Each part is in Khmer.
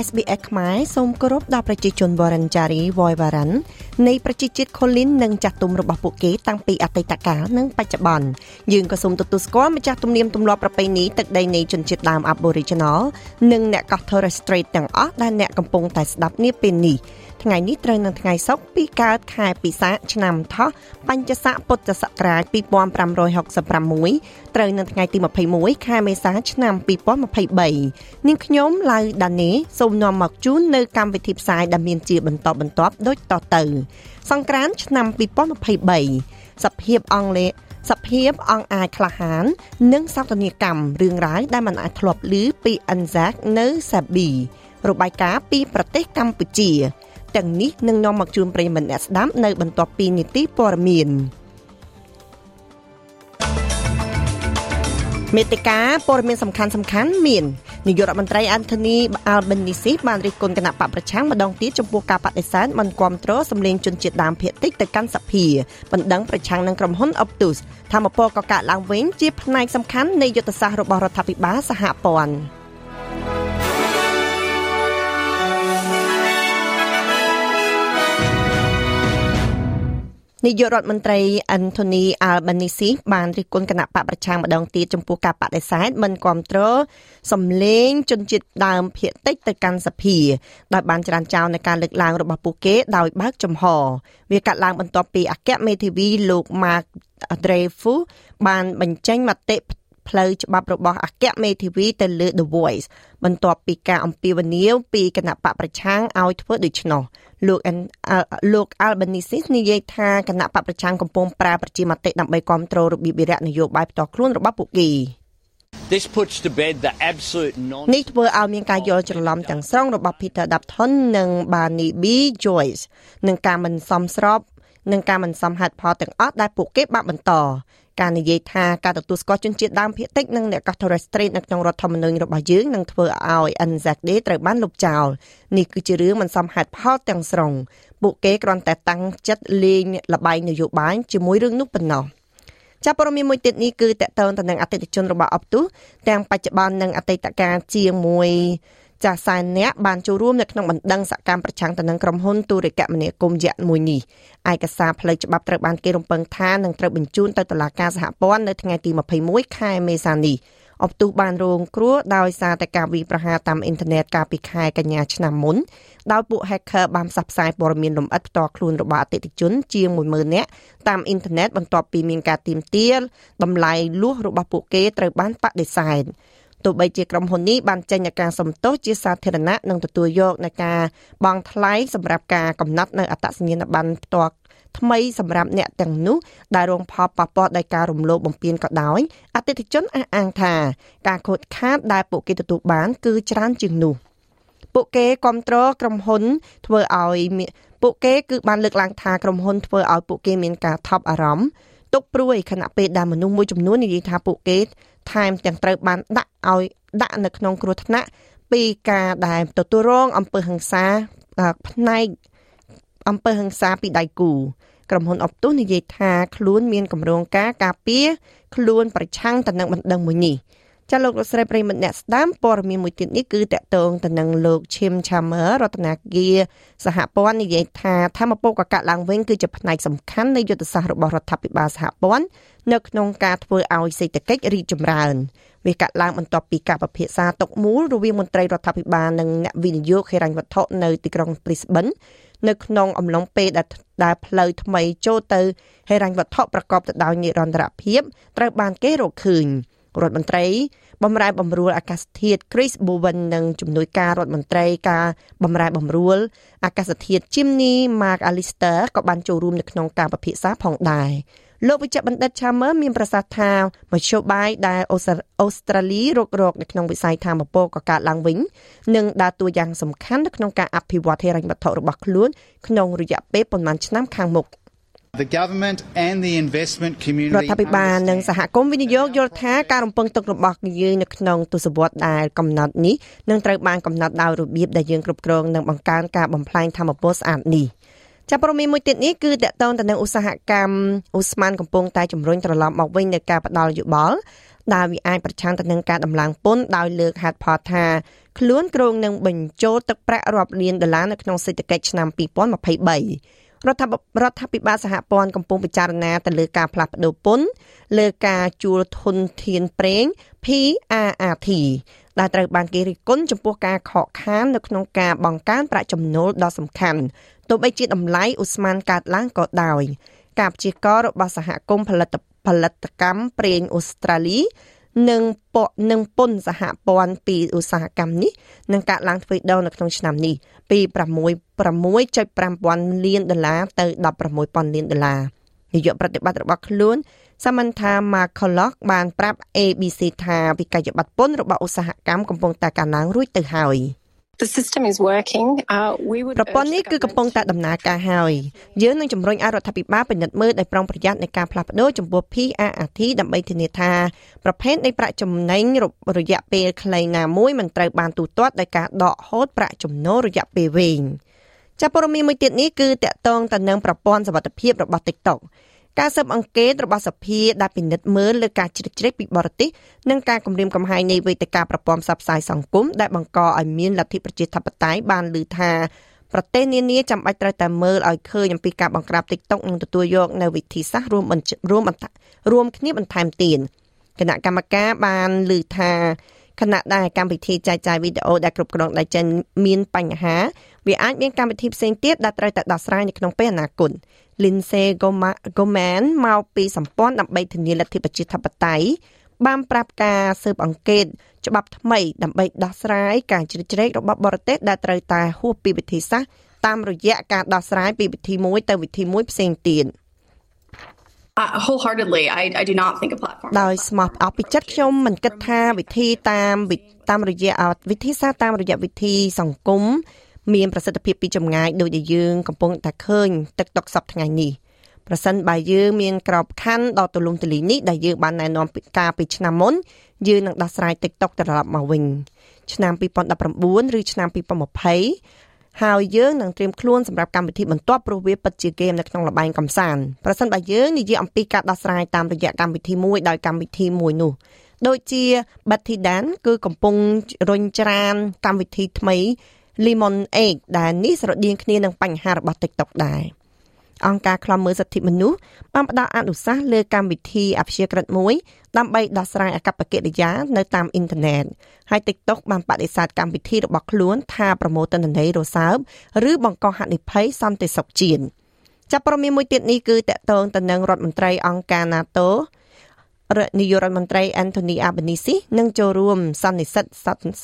SBS ខ្មែរសូមគោរពដល់ប្រជាជនវរិនចារីវយវរ៉ាន់នៃប្រជាជាតិខូលីននិងចាស់ទុំរបស់ពួកគេតាំងពីអតីតកាលនិងបច្ចុប្បន្នយើងក៏សូមទទួលស្គាល់ម្ចាស់ទំនៀមទម្លាប់ប្រពៃណីទឹកដីនៃជនជាតិដើម Aboriginal និងអ្នកកោះ Torres Strait ទាំងអស់ដែលអ្នកកំពុងតែស្ដាប់នាពេលនេះ ថ្ងៃនេះត្រូវនៅថ្ងៃសុក្រពីកើតខែពិសាខឆ្នាំថោះបញ្ញស័កពុទ្ធសករាជ2566ត្រូវនៅថ្ងៃទី21ខែមេសាឆ្នាំ2023នាងខ្ញុំឡៅដានីសូមនាំមកជូននៅកម្មវិធីផ្សាយដែលមានជាបន្តបន្ទាប់ដូចតទៅ សង្ក្រានឆ្នាំ2023សភាពអង់គ្លេសសភាពអង្គអាចក្លាហាន និងសោកនាកម្មរឿងរ៉ាវដែលមិនអាចធ្លាប់ឮពី Anzac នៅសាប៊ីរបាយការណ៍ពីប្រទេសកម្ពុជា ទាំងនេះនឹងនាំមកជូនប្រិយមិត្តអ្នកស្ដាប់នៅបន្ទាប់ពីនីតិព័ត៌មានមេតិកាព័ត៌មានសំខាន់សំខាន់មាននាយករដ្ឋមន្ត្រី Anthony Albanese បានរិះគន់គណៈបកប្រឆាំងម្ដងទៀតចំពោះការបដិសេធមិនគ្រប់គ្រងសម្លេងជនជាតិដើមភាគតិចទៅកាន់សភាបណ្ដឹងប្រឆាំងនឹងក្រុមហ៊ុន Optus ធម្មពលក៏កាកឡើងវិញជាផ្នែកសំខាន់នៃយុទ្ធសាស្ត្ររបស់រដ្ឋាភិបាលសហព័ន្ធ នាយករដ្ឋមន្ត្រី Anthony Albanese បានរិះគន់គណៈបកប្រឆាំងម្ដងទៀតចំពោះការបដិសេធមិនគ្រប់គ្រងសម្លេងជនជាតិដើមភាគតិចទៅកាន់សភាដោយបានច្រានចោលនៅការលើកឡើងរបស់ពួកគេដោយបើកចំហ វាកាត់ឡើងបន្ទាប់ពីអគ្គមេធាវីលោក Mark Dreyfus បានបញ្ចេញមតិផ្លូវច្បាប់របស់អគ្គមេធាវីទៅលើ The Voice បន្ទាប់ពីការអំពាវនាវពីគណៈបកប្រឆាំងឲ្យធ្វើដូច្នោះលោកលោក Albanese និយាយថាគណៈបកប្រឆាំងកំពុងប្រើប្រជាមតិដើម្បីគ្រប់គ្រងរបៀបវិរៈនយោបាយផ្ទាល់ខ្លួនរបស់ពួកគេ This puts to bed the absolute non នេះធ្វើឲ្យមានការយល់ច្រឡំទាំងស្រុងរបស់ Peter Dutton និង Barney B Joyce នឹងការមិនសមស្របនិងការមិនសមហេតុផលទាំងអស់ដែលពួកគេបាក់បន្ត ការនិយាយថាការទទួលស្គាល់ជនជាតិដើមភាគតិចនិងអ្នកកោះ Torres Strait នៅក្នុងរដ្ឋធម្មនុញ្ញរបស់យើងនឹងធ្វើឲ្យ Anzac Day ត្រូវបានលុបចោលនេះគឺជារឿងមិនសមហេតុផលទាំងស្រុងពួកគេគ្រាន់តែតាំងចិត្តលេងលបែងនយោបាយជាមួយរឿងនោះប៉ុណ្ណោះចាប់ព័ត៌មានមួយទៀតនេះគឺតកតងទៅនឹងអតិថិជនរបស់អបទុះទាំងបច្ចុប្បន្ននិងអតីតកាលជាង1 ចាស់សែនអ្នកបានចូលរួមនៅក្នុងបណ្ដឹងសកម្មប្រឆាំងទៅនឹងក្រុមហ៊ុនទូរគមនាគមន៍យៈមួយនេះឯកសារផ្លូវច្បាប់ត្រូវបានគេរំពឹងថានឹងត្រូវបញ្ជូនទៅតុលាការសហព័ន្ធនៅថ្ងៃទី21ខែមេសានេះអបទុះបានរងគ្រោះដោយសារតែការវាយប្រហារតាមអ៊ីនធឺណិតកាលពីខែកញ្ញាឆ្នាំមុនដោយពួក hacker បានផ្សព្វផ្សាយព័ត៌មានលម្អិតផ្ទាល់ខ្លួនរបស់អតិថិជនជាង10000នាក់តាមអ៊ីនធឺណិតបន្ទាប់ពីមានការទាមទារតម្លៃលួសរបស់ពួកគេត្រូវបានបដិសេធ ទោះបីជាក្រុមហ៊ុននេះបានចេញនូវការសំទោសជាសាធារណៈនិងទទួលយកនូវការបង់ថ្លៃសម្រាប់ការកំណត់នៅអត្តសញ្ញាណប័ណ្ណផ្ទាល់ថ្មីសម្រាប់អ្នកទាំងនោះដែលរងផលប៉ះពាល់ដោយការរំលោភបំពានក៏ដោយអតិថិជនអះអាងថាការខូចខាតដែលពួកគេទទួលបាន គឺច្រើនជាងនោះពួកគេគ្រប់គ្រងក្រុមហ៊ុនធ្វើឲ្យពួកគេគឺបានលើកឡើងថាក្រុមហ៊ុនធ្វើឲ្យពួកគេមានការថប់អារម្មណ៍ទុកព្រួយខណៈពេលដែលមនុស្សមួយចំនួននិយាយថាពួកគេថែមទាំងត្រូវបានដាក់ ឲ្យដាក់នៅក្នុងគ្រោះថ្នាក់ពីការដែលទទួលរងអំពើហិង្សាផ្នែកអំពើហិង្សាពីដៃគូក្រុមហ៊ុនអបទុះនិយាយថាខ្លួនមានកម្រងការការពារខ្លួនប្រឆាំងទៅនឹងបណ្ដឹងមួយនេះចាលោកលោកស្រីប្រិមត្តអ្នកស្ដាំព័ត៌មានមួយទៀតនេះគឺតកតងទៅនឹងលោកឈឹមឆាមើរដ្ឋនាគារសហព័ន្ធនិយាយថាធម្មពលកកឡើងវិញគឺជាផ្នែកសំខាន់នៃយុទ្ធសាស្ត្ររបស់រដ្ឋាភិបាលសហព័ន្ធនៅក្នុងការធ្វើឲ្យសេដ្ឋកិច្ចរីកចម្រើន វាកាត់ឡើងបន្ទាប់ពីការពិភាក្សាຕົកមូលរវាងមន្ត្រីរដ្ឋាភិបាលនិងអ្នកវិនិយោគហិរញ្ញវត្ថុនៅទីក្រុង Brisbane នៅក្នុងអំឡុងពេលដែលដែលផ្លូវថ្មីចូលទៅហិរញ្ញវត្ថុប្រកបទៅដោយនិរន្តរភាពត្រូវបានគេរកឃើញរដ្ឋមន្ត្រីបំរែបំរួលអាកាសធាតុ Chris Bowen និងជំនួយការរដ្ឋមន្ត្រីការបំរែបំរួលអាកាសធាតុ Chimney Mark Alistair ក៏បានចូលរួមនៅក្នុងការពិភាក្សាផងដែរ លោកវិជ្ជបណ្ឌិត Chamber មានប្រសាសន៍ថាមធ្យោបាយដែលអូស្ត្រាលីរករកនៅក្នុងវិស័យធម្មពលក៏កើតឡើងវិញនិងដើរតួយ៉ាងសំខាន់នៅក្នុងការអភិវឌ្ឍហិរញ្ញវត្ថុរបស់ខ្លួនក្នុងរយៈពេលប៉ុន្មានឆ្នាំខាងមុខ The government and the investment community រដ្ឋាភិបាលនិងសហគមន៍វិនិយោគយល់ថាការរំពឹងទុករបស់យើងនៅក្នុងទសវត្សរ៍ដែលកំណត់នេះនឹងត្រូវបានកំណត់ដោយរបៀបដែលយើងគ្រប់គ្រងនិងបង្កើនការបំផ្លាញធម្មពលស្អាតនេះ ចាប់ព័ត៌មានមួយទៀតនេះគឺតកតងទៅនឹងឧស្សាហកម្មអ៊ូស្មានកំពុងតែជំរុញត្រឡប់មកវិញនៅការផ្ដល់យោបល់ដែលវាអាចប្រឆាំងទៅនឹងការដំឡើងពន្ធដោយលើកហេតុផលថាខ្លួនគ្រងនឹងបញ្ចូលទឹកប្រាក់រាប់លានដុល្លារនៅក្នុងសេដ្ឋកិច្ចឆ្នាំ2023រដ្ឋាភិបាលរដ្ឋាភិបាលសហព័ន្ធកំពុងពិចារណាទៅលើការផ្លាស់ប្តូរពន្ធលើការជួលធនធានប្រេង PRRT ដែលត្រូវបានគេរិះគន់ចំពោះការខកខាននៅក្នុងការបង្កើនប្រាក់ចំណូលដ៏សំខាន់ ទោះបីជាតម្លៃឧស្ម័នកើតឡើងក៏ដោយការព្យាករណ៍របស់សហគមន៍ផលិតផលិតកម្មប្រេងអូស្ត្រាលីនិងពនិងពន្ធសហព័ន្ធពីឧស្សាហកម្មនេះនឹងកាត់ឡើងទ្វេដងនៅក្នុងឆ្នាំនេះពី6.5ពាន់លានដុល្លារទៅ16ពាន់លានដុល្លារនាយកប្រតិបត្តិរបស់ខ្លួន Samantha McCulloch បានប្រាប់ ABC ថាវិក័យប័ត្រពន្ធរបស់ឧស្សាហកម្មកំពុងតែកើនឡើងរួចទៅហើយ The system is working. Uh, we would ប្រព័ន្ធនេះគឺកំពុងតែដំណើរការហើយយើងនឹងជំរុញឲ្យរដ្ឋាភិបាលពិនិត្យមើលដោយប្រុងប្រយ័ត្ននៃការផ្លាស់ប្ដូរចំពោះ PRRT ដើម្បីធានាថាប្រភេទនៃប្រាក់ចំណេញរយៈពេលខ្លីណាមួយមិនត្រូវបានទូទាត់ដោយការដកហូតប្រាក់ចំណូលរយៈពេលវែងចាប់ព័ត៌មានមួយទៀតនេះគឺតកតងទៅនឹងប្រព័ន្ធសវត្ថិភាពរបស់ TikTok ការស៊ើបអង្កេតរបស់សភាដែលពិនិត្យមើលលើការជ្រៀតជ្រែកពីបរទេសនិងការគម្រាមកំហែងនៃវេទិកាប្រព័ន្ធផ្សព្វផ្សាយសង្គមដែលបង្កឲ្យមានលទ្ធិប្រជាធិបតេយ្យបានលើថាប្រទេសនានាចាំបាច់ត្រូវតែមើលឲ្យឃើញអំពីការបង្ក្រាប TikTok និងទទួលយកនៅវិធីសាស្ត្ររួមរួមរួមគ្នាបន្ថែមទៀតគណៈកម្មការបានលើថាខណៈដែលកម្មវិធីចែកចាយវីដេអូដែលគ្រប់គ្រងដោយចិនមានបញ្ហា វាអាចមានកម្មវិធីផ្សេងទៀតដែលត្រូវតែដោះស្រាយនៅក្នុងពេលអនាគត Lindsay Goman មកពីសម្ព័ន្ធដើម្បីធានាលទ្ធិប្រជាធិបតេយ្យបានប្រាប់ការស៊ើបអង្កេតច្បាប់ថ្មីដើម្បីដោះស្រាយការជ្រៀតជ្រែករបស់បរទេសដែលត្រូវតែហួសពីវិធីសាស្ត្រតាមរយៈការដោះស្រាយពីវិធីមួយទៅវិធីមួយផ្សេងទៀត Uh, wholeheartedly, I, I do not think a platform. ដោយស្មោះអស់ពីចិត្តខ្ញុំមិនគិតថាវិធីតាមតាមរយៈវិធីសាស្ត្រតាមរយៈវិធីសង្គម មានប្រសិទ្ធភាពពីចម្ងាយដោយដែលយើងកំពុងតែឃើញទឹកតុកសពថ្ងៃនេះប្រសិនបើយើងមានក្របខ័ណ្ឌដ៏ទូលំទូលាយនេះដែលយើងបានណែនាំពីការពីឆ្នាំមុនយើងនឹងដោះស្រាយ TikTok ត្រឡប់មកវិញឆ្នាំ2019ឬឆ្នាំ2020ហើយយើងនឹងត្រៀមខ្លួនសម្រាប់កម្មវិធីបន្ទាប់ព្រោះវាពិតជាហ្គេមនៅក្នុងលបែងកំសាន្តប្រសិនបើយើងនិយាយអំពីការដោះស្រាយតាមរយៈកម្មវិធីមួយដោយកម្មវិធីមួយនោះដូចជា Betty Dan គឺកំពុងរុញច្រានកម្មវិធីថ្មី Lemon Egg ដែលនេះស្រដៀងគ្នានឹងបញ្ហារបស់ TikTok ដែរអង្គការឃ្លាំមើលសិទ្ធិមនុស្សបានផ្ដល់អនុសាសន៍លើកម្មវិធីអព្យាក្រឹតមួយដើម្បីដោះស្រាយអកប្បកិរិយានៅតាមអ៊ីនធឺណិតហើយ TikTok បានបដិសេធកម្មវិធីរបស់ខ្លួនថាប្រមូលទិន្នន័យរសើបឬបង្កហានិភ័យសន្តិសុខជាតិចាប់ព័ត៌មានមួយទៀតនេះគឺតកតងទៅនឹងរដ្ឋមន្ត្រីអង្គការ NATO នាយករដ្ឋមន្ត្រី Anthony Albanese នឹងចូលរួមសន្និសីទ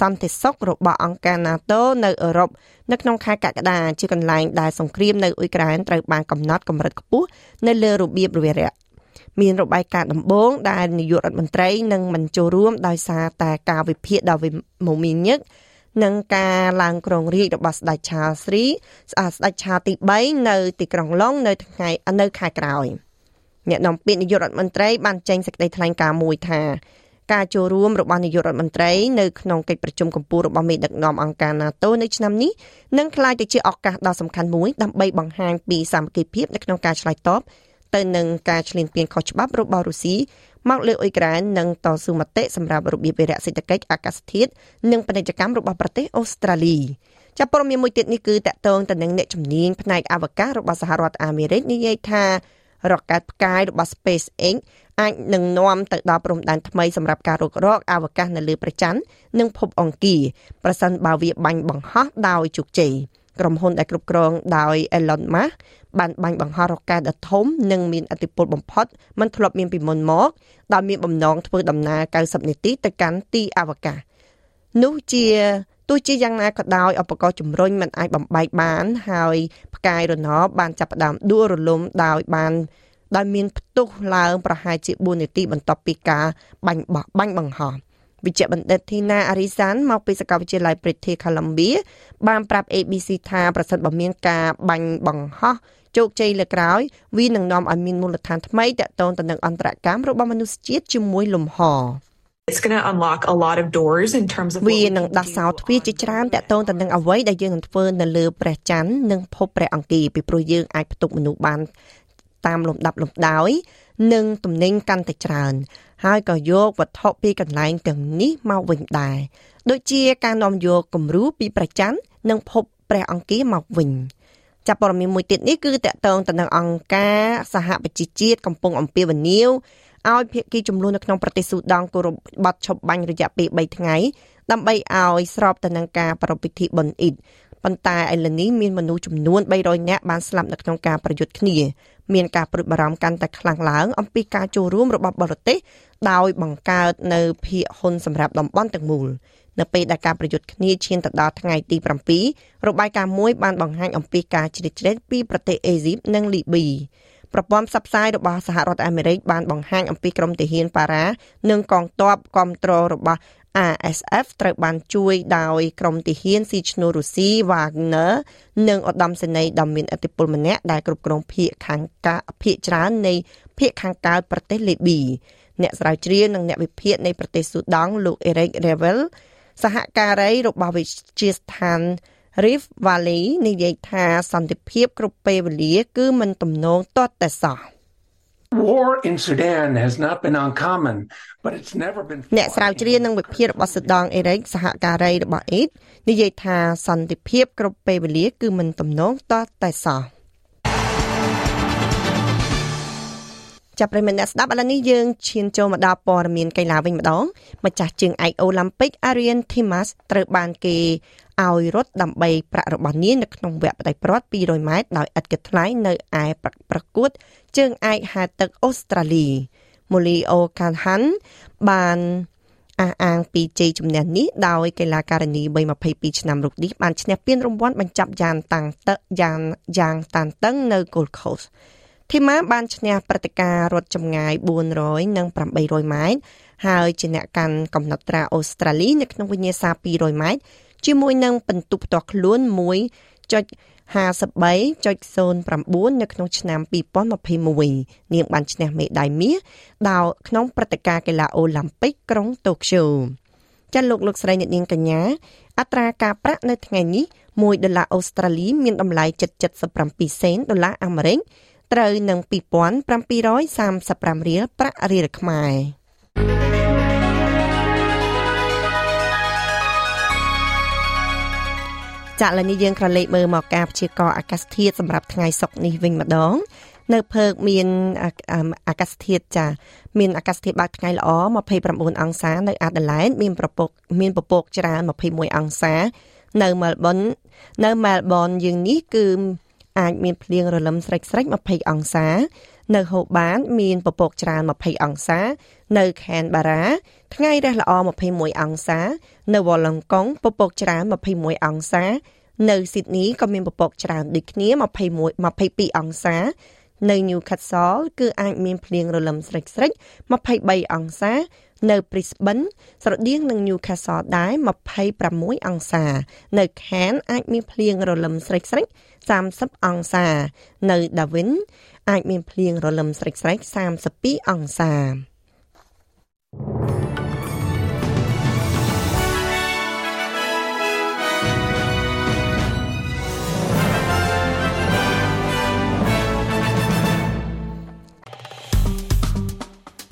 សន្តិសុខរបស់អង្គការ NATO នៅអឺរ៉ុបនៅក្នុងខែកក្កដាជាកន្លែងដែលសង្គ្រាមនៅអ៊ុយក្រែនត្រូវបានកំណត់កម្រិតខ្ពស់នៅលើរបៀបរយៈមានរបាយការណ៍ដំបូងដែលនាយករដ្ឋមន្ត្រីនឹងមិនចូលរួមដោយសារតែការវិភាគដ៏មមាញឹកនឹងការឡើងគ្រងរាជរបស់ស្ដេចឆាលស្រីស្ដេចឆាលទី3នៅទីក្រុងឡុងនៅថ្ងៃនៅខែក្រោយ។ អ្នកនាំពាក្យនាយករដ្ឋមន្ត្រីបានចេញសេចក្តីថ្លែងការណ៍មួយថាការចូលរួមរបស់នាយករដ្ឋមន្ត្រីនៅក្នុងកិច្ចប្រជុំកម្ពុជារបស់មេដឹកនាំអង្គការ NATO នៅឆ្នាំនេះនឹងក្លាយទៅជាឱកាសដ៏សំខាន់មួយដើម្បីបង្ហាញពីសាមគ្គីភាពនៅក្នុងការឆ្លើយតបទៅនឹងការឈ្លានពានខុសច្បាប់របស់រុស្ស៊ីមកលើអ៊ុយក្រែននិងតស៊ូមតិសម្រាប់របៀបវិរៈសេដ្ឋកិច្ចអាកាសធាតុនិងពាណិជ្ជកម្មរបស់ប្រទេសអូស្ត្រាលីចាប់ព័ត៌មានមួយទៀតនេះគឺតកតងទៅនឹងអ្នកជំនាញផ្នែកអវកាសរបស់សហរដ្ឋអាមេរិកនិយាយថា រ៉ុកកែតផ្កាយរបស់ SpaceX អាចនឹងនាំទៅដល់ព្រំដែនថ្មីសម្រាប់ការរុករកអវកាសនៅលើព្រះច័ន្ទនិងភពអង្គារប្រសិនបើវាបាញ់បង្ហោះដោយជោគជ័យក្រុមហ៊ុនដែលគ្រប់គ្រងដោយ Elon Musk បានបាញ់បង្ហោះរ៉ុកកែតដ៏ធំនិងមានឥទ្ធិពលបំផុតមិនធ្លាប់មានពីមុនមកដោយមានបំណងធ្វើដំណើរ90នាទីទៅកាន់ទីអវកាសនោះជា ទោះជាយ៉ាងណាក៏ដោយឧបករណ៍ជំរុញមិនអាចបំបែកបាន ហើយផ្កាយរណបបានចាប់ផ្ដើមដួលរលំដោយបានដោយមានផ្ទុះឡើងប្រហែលជា4នាទីបន្ទាប់ពីការបាញ់បោះបាញ់បង្ហោះវិជ្ជបណ្ឌិតធីណាអារីសានមកពីសាកលវិទ្យាល័យ British Columbia បានប្រាប់ ABC ថាប្រសិនបើមានការបាញ់បង្ហោះជោគជ័យលើក្រោយវានឹងនាំឲ្យមានមូលដ្ឋានថ្មីតាក់ទងទៅនឹងអន្តរកម្មរបស់មនុស្សជាតិជាមួយលំហ It's going to unlock a lot of doors in terms of វានឹងដាស់សោទ្វារជាច្រើនតាក់ទងទៅនឹងអ្វីដែលយើងនឹងធ្វើនៅលើព្រះច័ន្ទនិងភពព្រះអង្គារពីព្រោះយើងអាចផ្ទុកមនុស្សបានតាមលំដាប់លំដោយនិងទំនិញកាន់តែច្រើន ហើយក៏យកវត្ថុពីកន្លែងទាំងនេះមកវិញដែរដូចជាការនាំយកគំរូពីព្រះច័ន្ទនិងភពព្រះអង្គារមកវិញចាប់ព័ត៌មានមួយទៀតនេះគឺតកតងទៅនឹងអង្គការសហប្រជាជាតិកំពុងអំពាវនាវ ឲ្យភាគីចំនួននៅក្នុងប្រទេសស៊ូដង់គោរពបទឈប់បាញ់រយៈពេល3ថ្ងៃដើម្បីឲ្យស្របទៅនឹងការប្រារព្ធពិធីបុណ្យអ៊ីឌប៉ុន្តែឥឡូវនេះមានមនុស្សចំនួន300នាក់បានស្លាប់នៅក្នុងការប្រយុទ្ធគ្នាមានការព្រួយបារម្ភកាន់តែខ្លាំងឡើងអំពីការចូលរួមរបស់បរទេសដោយបង្កើតនៅភាគហ៊ុនសម្រាប់តំបន់ទាំងមូលនៅពេលដែលការប្រយុទ្ធគ្នាឈានទៅដល់ថ្ងៃទី7របាយការណ៍មួយបានបង្ហាញអំពីការជ្រៀតជ្រែកពីប្រទេសអេស៊ីបនិងលីប៊ី ប្រព័ន្ធផ្សព្វផ្សាយរបស់សហរដ្ឋអាមេរិកបានបង្ហាញអំពីក្រុមទាហានប៉ារ៉ានិងកងទ័ពគ្រប់គ្រងរបស់ RSF ត្រូវបានជួយដោយក្រុមទាហានស៊ីឈ្នួលរុស្ស៊ី Wagner និងឧត្តមសេនីយ៍ដ៏មានឥទ្ធិពលម្នាក់ដែលគ្រប់គ្រងភៀកខាងកាភៀកច្រើននៃភៀកខាងកើតប្រទេសលីប៊ីអ្នកស្រាវជ្រាវនិងអ្នកវិភាគនៃប្រទេសស៊ូដង់លោក Eric Revel សហការីរបស់វិទ្យាស្ថាន Rift Valley និយាយថាសន្តិភាពគ្រប់ពេលវេលា គឺមិនទំនងទាល់តែសោះ War in Sudan has not been uncommon but it's never been អ្នកស្រាវជ្រាវនឹងវិភាគរបស់ស៊ូដង់អេរិកសហការីរបស់អ៊ីតនិយាយថាសន្តិភាពគ្រប់ពេលវេលា គឺមិនទំនងទាល់តែសោះចាប់ប្រិមត្តអ្នកស្ដាប់ឥឡូវនេះយើងឈានចូលមកដល់ព័ត៌មានកីឡាវិញម្ដងម្ចាស់ជើងឯកអូឡ িম্প ិក Arian Thimas ត្រូវបានគេ ឲ្យរត់ដើម្បីប្រាក់របស់នាងនៅក្នុងវគ្គផ្ដាច់ព្រាត់200ម៉ែត្រដោយឥតគិតថ្លៃនៅឯប្រកួតជើងឯកហែលទឹកអូស្ត្រាលី Molly O'Callaghan បានអះអាងពីជ័យជំនះនេះដោយកីឡាការិនីវ័យ22ឆ្នាំរូបនេះបានឈ្នះពានរង្វាន់បញ្ចប់យ៉ាងតាំងតឹកយ៉ាងយ៉ាងតានតឹងនៅ Gold Coast ធីម៉ាបានឈ្នះព្រឹត្តិការណ៍រត់ចម្ងាយ400និង800ម៉ែត្រហើយជាអ្នកកាន់កំណត់ត្រាអូស្ត្រាលីនៅក្នុងវិញ្ញាសា200ម៉ែត្រ ជាមួយនឹងពិន្ទុផ្ទាល់ខ្លួន1.53.09នៅក្នុងឆ្នាំ2021នាងបានឈ្នះមេដាយមាសដោយក្នុងព្រឹត្តិការណ៍កីឡាអូឡ িম্প ិកក្រុងតូក្យូចាលោកលោកស្រីអ្នកនាងកញ្ញាអត្រាការប្រាក់នៅថ្ងៃនេះ1ដុល្លារអូស្ត្រាលីមានតម្លៃ777សេនដុល្លារអាមេរិកត្រូវនឹង2735រៀលប្រាក់រៀលខ្មែរ ចាក់ឡើយនេះយើងក្រឡេកមើលមកការព្យាករណ៍អាកាសធាតុសម្រាប់ថ្ងៃសុក្រនេះវិញម្ដង នៅភើកមានអាកាសធាតុចាមានអាកាសធាតុបើកថ្ងៃល្អ29អង្សានៅអាដាលេដមានប្រពកមានពពកច្រើន21អង្សា នៅមែលប៊ននៅមែលប៊នយើងនេះគឺអាចមានភ្លៀងរលឹមស្រិចស្រិច20អង្សា នៅហូបាតមានពពកច្រើន20អង្សា នៅខេនបារ៉ាថ្ងៃរះល្អ21អង្សា នៅវ៉ឡុងកុងពពកច្រើន21អង្សា នៅស៊ីដនីក៏មានពពកច្រើនដូចគ្នា21 22អង្សា នៅ Newcastle គឺអាចមានភ្លៀងរលឹមស្រិចស្រិច23អង្សា នៅ Brisbane ស្រដៀងនឹង Newcastle ដែរ26អង្សា នៅ Cairns អាចមានភ្លៀងរលឹមស្រិចស្រិច30អង្សា នៅ Darwin អាចមានភ្លៀងរលឹមស្រិចស្រិច32អង្សា